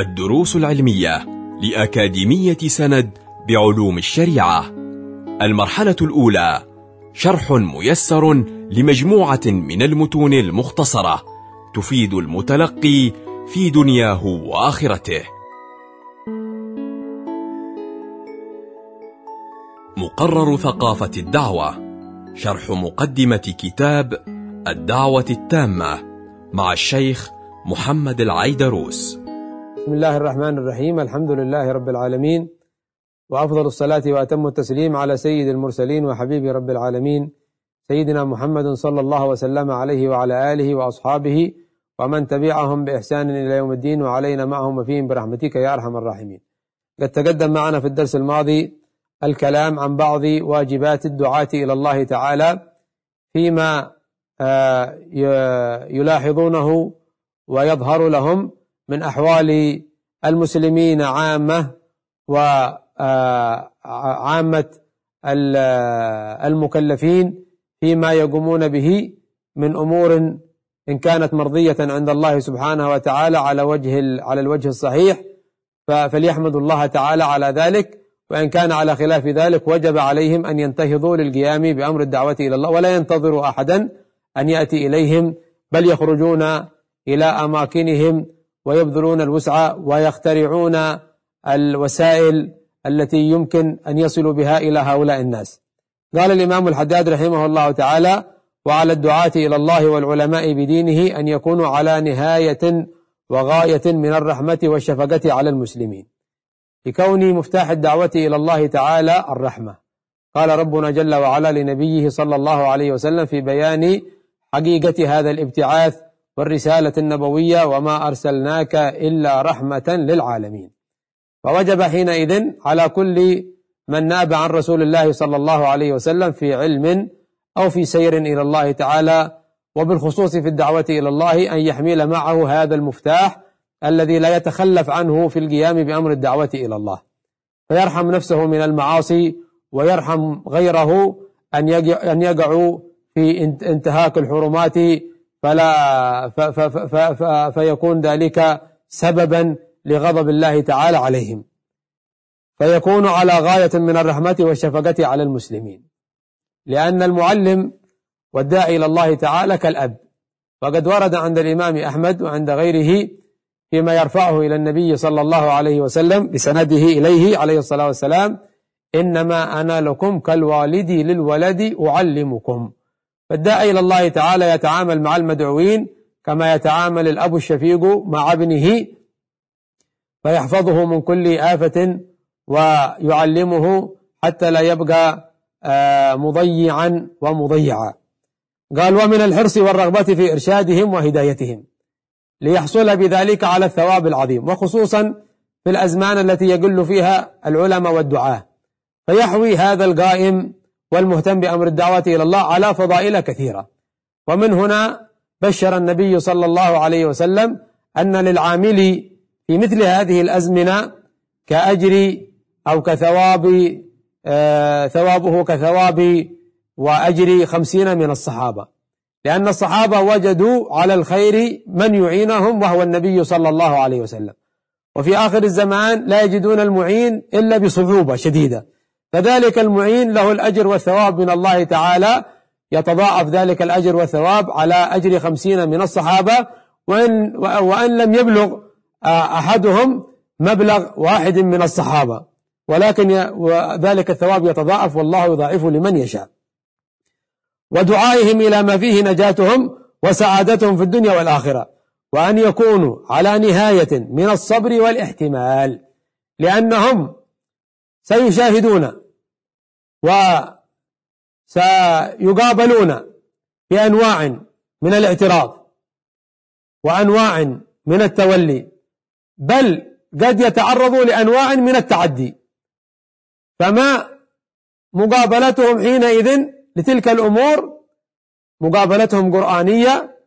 الدروس العلمية لأكاديمية سند بعلوم الشريعة. المرحلة الأولى شرح ميسر لمجموعة من المتون المختصرة تفيد المتلقي في دنياه وآخرته. مقرر ثقافة الدعوة شرح مقدمة كتاب الدعوة التامة مع الشيخ محمد العيدروس. بسم الله الرحمن الرحيم. الحمد لله رب العالمين وأفضل الصلاة وأتم التسليم على سيد المرسلين وحبيب رب العالمين سيدنا محمد صلى الله وسلم عليه وعلى آله وأصحابه ومن تبعهم بإحسان إلى يوم الدين وعلينا معهم وفيهم برحمتك يا أرحم الراحمين. قد تقدم معنا في الدرس الماضي الكلام عن بعض واجبات الدعاة إلى الله تعالى فيما يلاحظونه ويظهر لهم من أحوال المسلمين عامة وعامة المكلفين فيما يقومون به من أمور إن كانت مرضية عند الله سبحانه وتعالى على وجه على الوجه الصحيح فليحمد الله تعالى على ذلك وإن كان على خلاف ذلك وجب عليهم أن ينتهضوا للقيام بأمر الدعوة إلى الله ولا ينتظروا أحدا أن يأتي إليهم بل يخرجون إلى أماكنهم ويبذلون الوسع ويخترعون الوسائل التي يمكن أن يصلوا بها إلى هؤلاء الناس. قال الإمام الحداد رحمه الله تعالى وعلى الدعاة إلى الله والعلماء بدينه أن يكونوا على نهاية وغاية من الرحمة والشفقة على المسلمين. لكون مفتاح الدعوة إلى الله تعالى الرحمة. قال ربنا جل وعلا لنبيه صلى الله عليه وسلم في بيان حقيقة هذا الابتعاث والرسالة النبوية وما أرسلناك إلا رحمة للعالمين. فوجب حينئذ على كل من ناب عن رسول الله صلى الله عليه وسلم في علم أو في سير إلى الله تعالى وبالخصوص في الدعوة إلى الله أن يحمل معه هذا المفتاح الذي لا يتخلف عنه في القيام بأمر الدعوة إلى الله. فيرحم نفسه من المعاصي ويرحم غيره أن يقعوا في انتهاك الحرمات فلا ف ف ف ف فيكون ذلك سببا لغضب الله تعالى عليهم. فيكون على غاية من الرحمة والشفقة على المسلمين. لأن المعلم والداعي إلى الله تعالى كالأب. وقد ورد عند الإمام أحمد وعند غيره فيما يرفعه إلى النبي صلى الله عليه وسلم بسنده إليه عليه الصلاة والسلام إنما أنا لكم كالوالد للولد أعلمكم. فالداعي إلى الله تعالى يتعامل مع المدعوين كما يتعامل الأب الشفيق مع ابنه فيحفظه من كل آفة ويعلمه حتى لا يبقى مضيعا ومضيعا. قال ومن الحرص والرغبة في إرشادهم وهدايتهم ليحصل بذلك على الثواب العظيم وخصوصا في الأزمان التي يقل فيها العلماء والدعاة. فيحوي هذا القائم والمهتم بأمر الدعوة إلى الله على فضائل كثيرة. ومن هنا بشر النبي صلى الله عليه وسلم أن للعامل في مثل هذه الأزمنة كأجر أو كثواب آه ثوابه كثواب وأجر خمسين من الصحابة. لأن الصحابة وجدوا على الخير من يعينهم وهو النبي صلى الله عليه وسلم. وفي آخر الزمان لا يجدون المعين إلا بصعوبة شديدة. فذلك المعين له الأجر والثواب من الله تعالى. يتضاعف ذلك الأجر والثواب على أجر خمسين من الصحابة وإن, وأن لم يبلغ أحدهم مبلغ واحد من الصحابة. ولكن ذلك الثواب يتضاعف والله يضاعف لمن يشاء. ودعائهم إلى ما فيه نجاتهم وسعادتهم في الدنيا والآخرة. وأن يكونوا على نهاية من الصبر والاحتمال لأنهم سيشاهدون وسيقابلون بأنواع من الاعتراض وأنواع من التولي بل قد يتعرضوا لأنواع من التعدي. فما مقابلتهم حينئذ لتلك الأمور؟ مقابلتهم قرآنية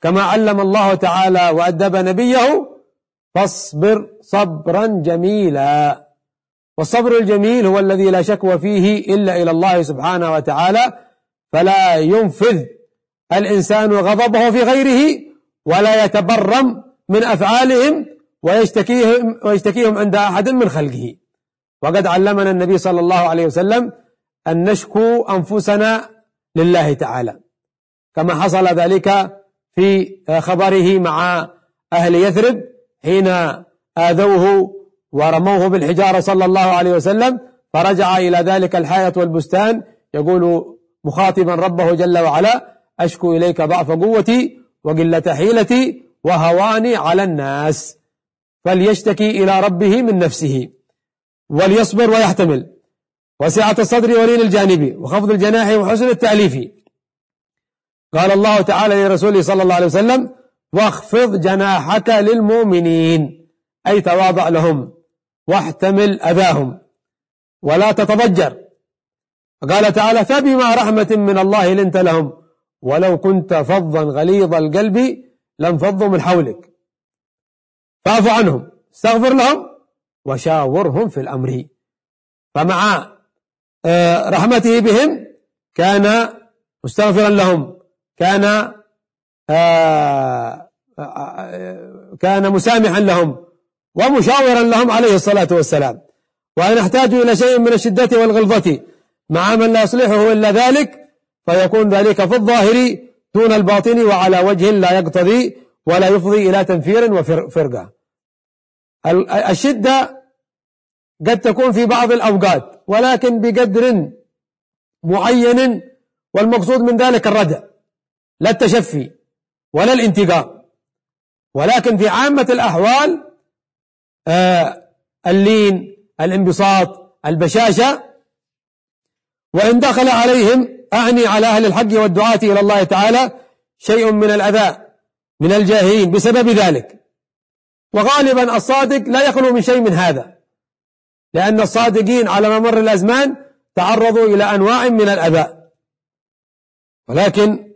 كما علم الله تعالى وأدب نبيه فاصبر صبرا جميلا. والصبر الجميل هو الذي لا شكوى فيه إلا إلى الله سبحانه وتعالى فلا ينفذ الإنسان غضبه في غيره ولا يتبرم من أفعالهم ويشتكيهم ويشتكيهم عند أحد من خلقه. وقد علمنا النبي صلى الله عليه وسلم أن نشكو أنفسنا لله تعالى. كما حصل ذلك في خبره مع أهل يثرب حين آذوه ورموه بالحجارة صلى الله عليه وسلم فرجع إلى ذلك الحياة والبستان. يقول مخاطبا ربه جل وعلا أشكو إليك ضعف قوتي وقلة حيلتي وهواني على الناس فليشتكي إلى ربه من نفسه. وليصبر ويحتمل. وسعة الصدر ولين الجانب وخفض الجناح وحسن التأليف. قال الله تعالى لرسوله صلى الله عليه وسلم واخفض جناحك للمؤمنين. أي تواضع لهم. واحتمل أذاهم ولا تتضجر. قال تعالى فبما رحمة من الله لنت لهم ولو كنت فظا غليظ القلب لانفضوا من حولك. فاعف عنهم استغفر لهم وشاورهم في الأمر. فمع آه، رحمته بهم كان مستغفرا لهم كان آه، آه، كان مسامحا لهم. ومشاورا لهم عليه الصلاة والسلام. وإن احتاجوا إلى شيء من الشدة والغلظة مع من لا يصلحه إلا ذلك فيكون ذلك في الظاهر دون الباطن وعلى وجه لا يقتضي ولا يفضي إلى تنفير وفرقة الشدة قد تكون في بعض الأوقات ولكن بقدر معين والمقصود من ذلك الردع لا التشفي ولا الانتقام. ولكن في عامة الأحوال اللين الانبساط البشاشة. وإن دخل عليهم أعني على أهل الحق والدعاة إلى الله تعالى شيء من الأذى من الجاهلين بسبب ذلك. وغالبا الصادق لا يخلو من شيء من هذا لأن الصادقين على ممر الأزمان تعرضوا إلى أنواع من الأذى. ولكن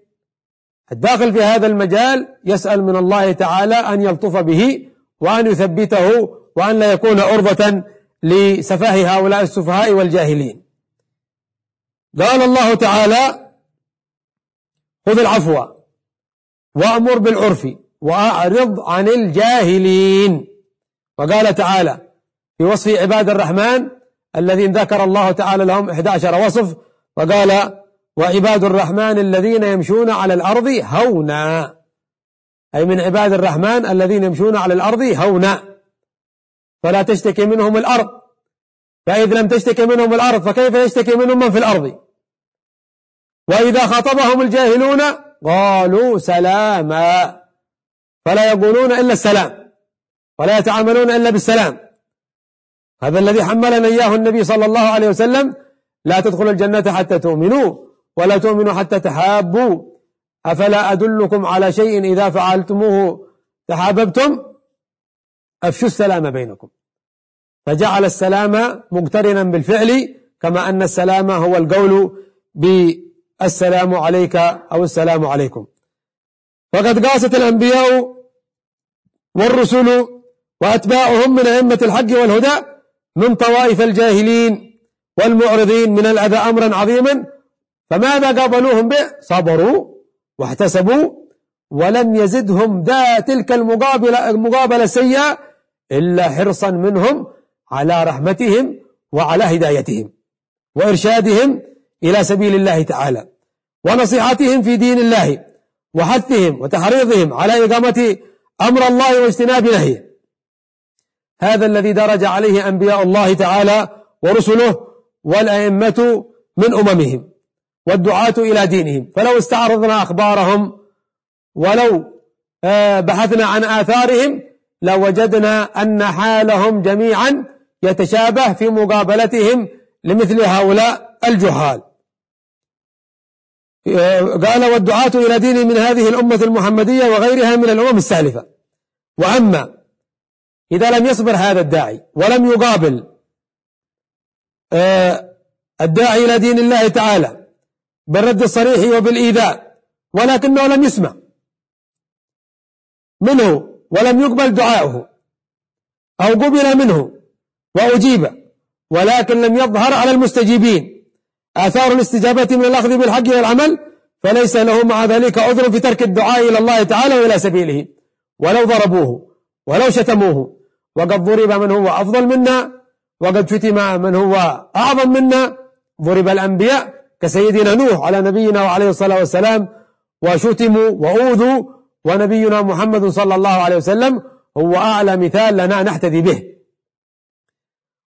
الداخل في هذا المجال يسأل من الله تعالى أن يلطف به وأن يثبته وأن لا يكون عرضة لسفاه هؤلاء السفهاء والجاهلين. قال الله تعالى خذ العفو وأمر بالعرف وأعرض عن الجاهلين. وقال تعالى في وصف عباد الرحمن الذين ذكر الله تعالى لهم 11 وصف وقال وعباد الرحمن الذين يمشون على الأرض هونا. أي من عباد الرحمن الذين يمشون على الأرض هونا. فلا تشتكي منهم الأرض. فإذا لم تشتكي منهم الأرض فكيف يشتكي منهم من في الأرض؟ وإذا خاطبهم الجاهلون قالوا سلاما. فلا يقولون إلا السلام ولا يتعاملون إلا بالسلام. هذا الذي حملنا إياه النبي صلى الله عليه وسلم. لا تدخلوا الجنة حتى تؤمنوا ولا تؤمنوا حتى تحابوا. أفلا أدلكم على شيء إذا فعلتموه تحاببتم؟ أفشوا السلام بينكم. فجعل السلام مقترنا بالفعل كما أن السلام هو القول بالسلام عليك أو السلام عليكم. فقد قاست الأنبياء والرسل وأتباعهم من أئمة الحق والهدى من طوائف الجاهلين والمعرضين من الأذى أمرا عظيما فماذا قابلوهم به؟ صبروا واحتسبوا ولم يزدهم ذا تلك المقابلة, المقابلة السيئة إلا حرصا منهم على رحمتهم وعلى هدايتهم وإرشادهم إلى سبيل الله تعالى ونصيحتهم في دين الله وحثهم وتحريضهم على إقامة أمر الله واجتناب نهيه. هذا الذي درج عليه أنبياء الله تعالى ورسله والأئمة من أممهم والدعاة إلى دينهم. فلو استعرضنا أخبارهم ولو آه، بحثنا عن آثارهم لوجدنا أن حالهم جميعا يتشابه في مقابلتهم لمثل هؤلاء الجهال. قال والدعاة إلى دين من هذه الأمة المحمدية وغيرها من الأمم السالفة. وأما إذا لم يصبر هذا الداعي ولم يقابل آه، الداعي إلى دين الله تعالى بالرد الصريح وبالإيذاء ولكنه لم يسمع منه ولم يقبل دعاؤه أو قبل منه وأجيب ولكن لم يظهر على المستجيبين. آثار الاستجابة من الأخذ بالحق والعمل فليس له مع ذلك عذر في ترك الدعاء إلى الله تعالى وإلى سبيله. ولو ضربوه ولو شتموه وقد ضرب من هو أفضل منا وقد شتم من هو أعظم منا. ضرب الأنبياء كسيدنا نوح على نبينا وعليه الصلاة والسلام وشتموا وأوذوا ونبينا محمد صلى الله عليه وسلم هو أعلى مثال لنا نحتذي به.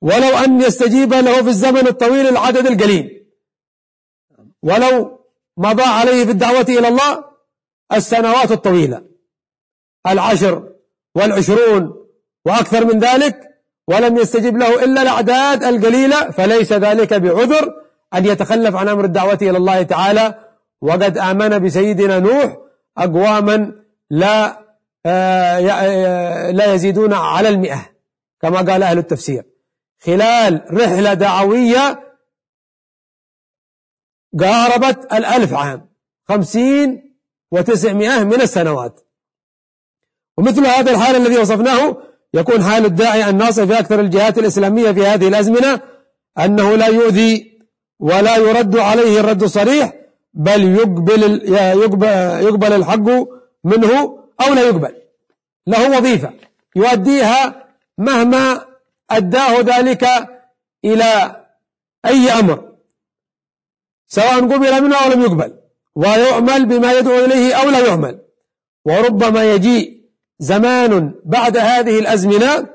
ولو أن يستجيب له في الزمن الطويل العدد القليل. ولو مضى عليه في الدعوة إلى الله السنوات الطويلة. العشر والعشرون وأكثر من ذلك ولم يستجب له إلا الأعداد القليلة فليس ذلك بعذر أن يتخلف عن أمر الدعوة إلى الله تعالى. وقد آمن بسيدنا نوح أقواما لا آه، آه، لا يزيدون على المئة كما قال أهل التفسير. خلال رحلة دعوية قاربت الألف عام خمسين وتسعمائة من السنوات. ومثل هذا الحال الذي وصفناه يكون حال الداعي الناصر في أكثر الجهات الإسلامية في هذه الأزمنة أنه لا يؤذي ولا يرد عليه الرد الصريح بل يقبل يقبل الحق منه أو لا يقبل. له وظيفة. يؤديها مهما أداه ذلك إلى أي أمر. سواء قبل منه أو لم يقبل. ويعمل بما يدعو إليه أو لا يعمل وربما يجيء زمان بعد هذه الأزمنة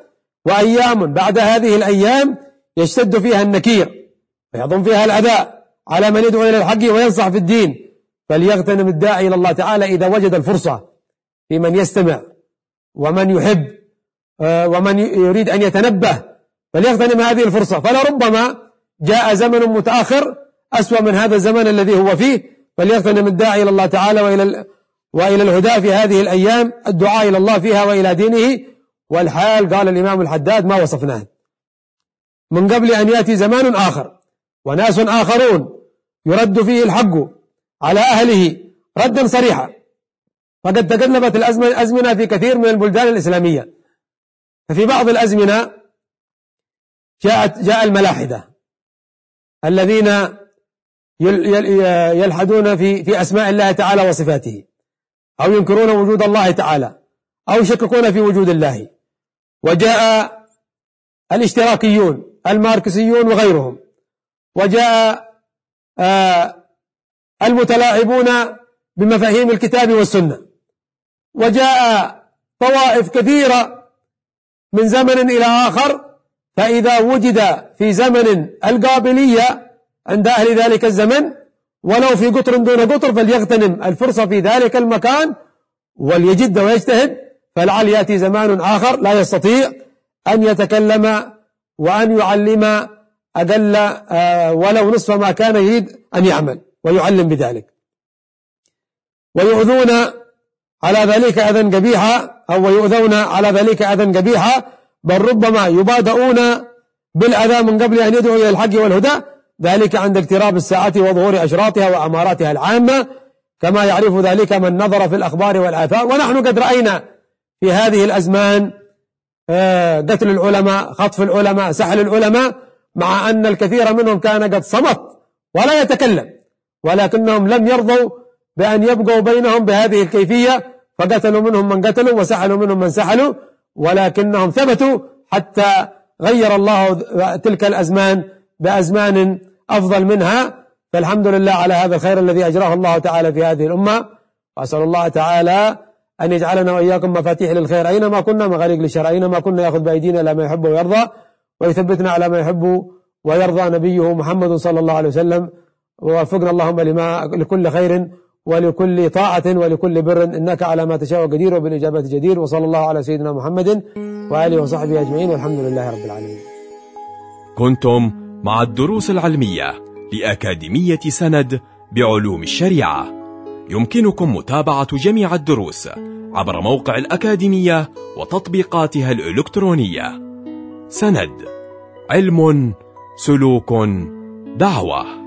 وأيام بعد هذه الأيام يشتد فيها النكير. ويظن فيها الأداء على من يدعو إلى الحق وينصح في الدين فليغتنم الداعي إلى الله تعالى إذا وجد الفرصة في من يستمع ومن يحب آه، ومن يريد أن يتنبه فليغتنم هذه الفرصة. فلربما جاء زمن متأخر أسوأ من هذا الزمن الذي هو فيه فليغتنم الداعي إلى الله تعالى وإلى وإلى الهدى في هذه الأيام الدعاء إلى الله فيها وإلى دينه. والحال قال الإمام الحداد ما وصفناه. من قبل أن يأتي زمان آخر. وناس آخرون يرد فيه الحق على أهله ردا صريحا. فقد تقلبت الأزمنة في كثير من البلدان الإسلامية. ففي بعض الأزمنة جاءت جاء الملاحدة الذين يلحدون في في أسماء الله تعالى وصفاته. أو ينكرون وجود الله تعالى. أو يشككون في وجود الله. وجاء الاشتراكيون الماركسيون وغيرهم. وجاء آه، المتلاعبون بمفاهيم الكتاب والسنة. وجاء طوائف كثيرة من زمن إلى آخر فإذا وجد في زمن القابلية عند أهل ذلك الزمن ولو في قطر دون قطر فليغتنم الفرصة في ذلك المكان وليجد ويجتهد فلعل يأتي زمان آخر لا يستطيع أن يتكلم وأن يعلم أقل آه، ولو نصف ما كان يريد أن يعمل ويعلم بذلك. ويؤذون على ذلك أذى قبيحا أو يؤذون على ذلك أذى قبيحا بل ربما يبادؤون بالأذى من قبل أن يدعوا إلى الحق والهدى ذلك عند اقتراب الساعة وظهور أشراطها وأماراتها العامة. كما يعرف ذلك من نظر في الأخبار والآثار. ونحن قد رأينا في هذه الأزمان آه، قتل العلماء خطف العلماء سحل العلماء مع أن الكثير منهم كان قد صمت ولا يتكلم ولكنهم لم يرضوا بأن يبقوا بينهم بهذه الكيفية فقتلوا منهم من قتلوا وسحلوا منهم من سحلوا ولكنهم ثبتوا حتى غير الله تلك الأزمان بأزمان أفضل منها. فالحمد لله على هذا الخير الذي أجراه الله تعالى في هذه الأمة. وأسأل الله تعالى أن يجعلنا وإياكم مفاتيح للخير أينما كنا مغاليق للشر أينما كنا يأخذ بأيدينا إلى ما يحب ويرضى. ويثبتنا على ما يحب ويرضى نبيه محمد صلى الله عليه وسلم. ووفقنا اللهم لما لكل خير ولكل طاعة ولكل بر. إنك على ما تشاء قدير وبالإجابة جدير. وصلى الله على سيدنا محمد وآله وصحبه أجمعين والحمد لله رب العالمين. كنتم مع الدروس العلمية لأكاديمية سند بعلوم الشريعة. يمكنكم متابعة جميع الدروس عبر موقع الأكاديمية وتطبيقاتها الإلكترونية. سند. علم سلوك دعوة.